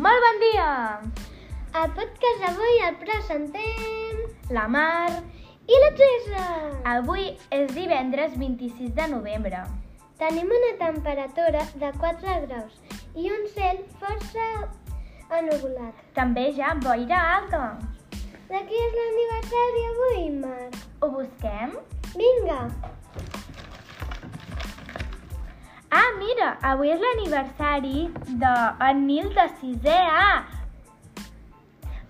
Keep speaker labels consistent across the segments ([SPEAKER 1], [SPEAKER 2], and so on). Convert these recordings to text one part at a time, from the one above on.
[SPEAKER 1] Al podcast d'avui el presentem
[SPEAKER 2] La Mar.
[SPEAKER 1] i la Teresa.
[SPEAKER 2] Avui és divendres 26 de novembre.
[SPEAKER 1] Tenim una temperatura de 4 graus i un cel força ennubulat.
[SPEAKER 2] També ha boira alta.
[SPEAKER 1] De qui és l'aniversari avui, Marc?
[SPEAKER 2] Ho busquem?
[SPEAKER 1] Vinga!
[SPEAKER 2] Ah, mira, avui és l'aniversari d'en Nil de 6è A.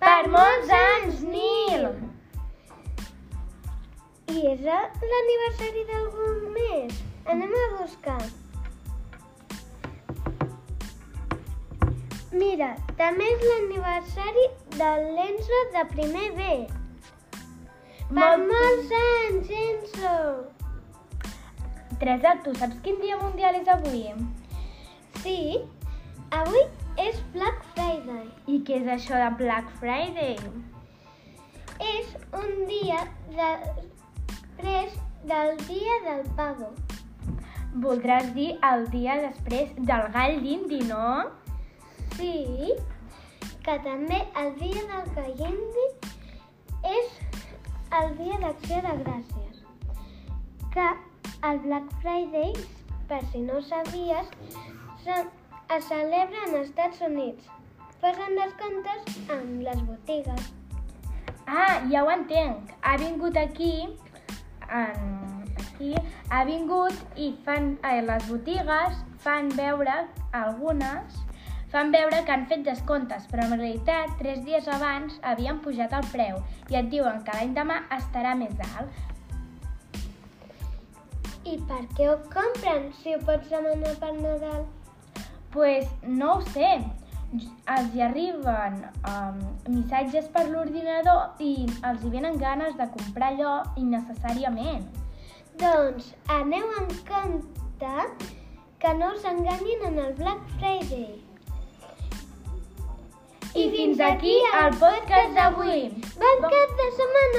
[SPEAKER 2] Per molts anys, Nil!
[SPEAKER 1] I és l'aniversari d'algú més? Anem a buscar. Mira, també és l'aniversari de l'Enzo de primer B. Per
[SPEAKER 2] Molt-
[SPEAKER 1] molts anys, Enzo!
[SPEAKER 2] Teresa, tu saps quin dia mundial és avui?
[SPEAKER 1] Sí, avui és Black Friday.
[SPEAKER 2] I què és això de Black Friday?
[SPEAKER 1] És un dia després del dia del pavo.
[SPEAKER 2] Voldràs dir el dia després del gall d'indi, no?
[SPEAKER 1] Sí, que també el dia del Callindi és el dia d'acció de gràcies. Que el Black Friday, per si no ho sabies, se- es celebra als Estats Units. Posen descomptes amb les botigues.
[SPEAKER 2] Ah, ja ho entenc. Ha vingut aquí, en, aquí, ha vingut i fan, eh, les botigues fan veure, algunes, fan veure que han fet descomptes, però en realitat, tres dies abans havien pujat el preu i et diuen que l'any demà estarà més alt.
[SPEAKER 1] I per què ho compren si ho pots demanar per Nadal?
[SPEAKER 2] pues no ho sé. Els hi arriben um, missatges per l'ordinador i els hi venen ganes de comprar allò innecessàriament.
[SPEAKER 1] Doncs aneu en compte que no us enganyin en el Black Friday.
[SPEAKER 2] I fins aquí el podcast d'avui.
[SPEAKER 1] Bon cap de setmana!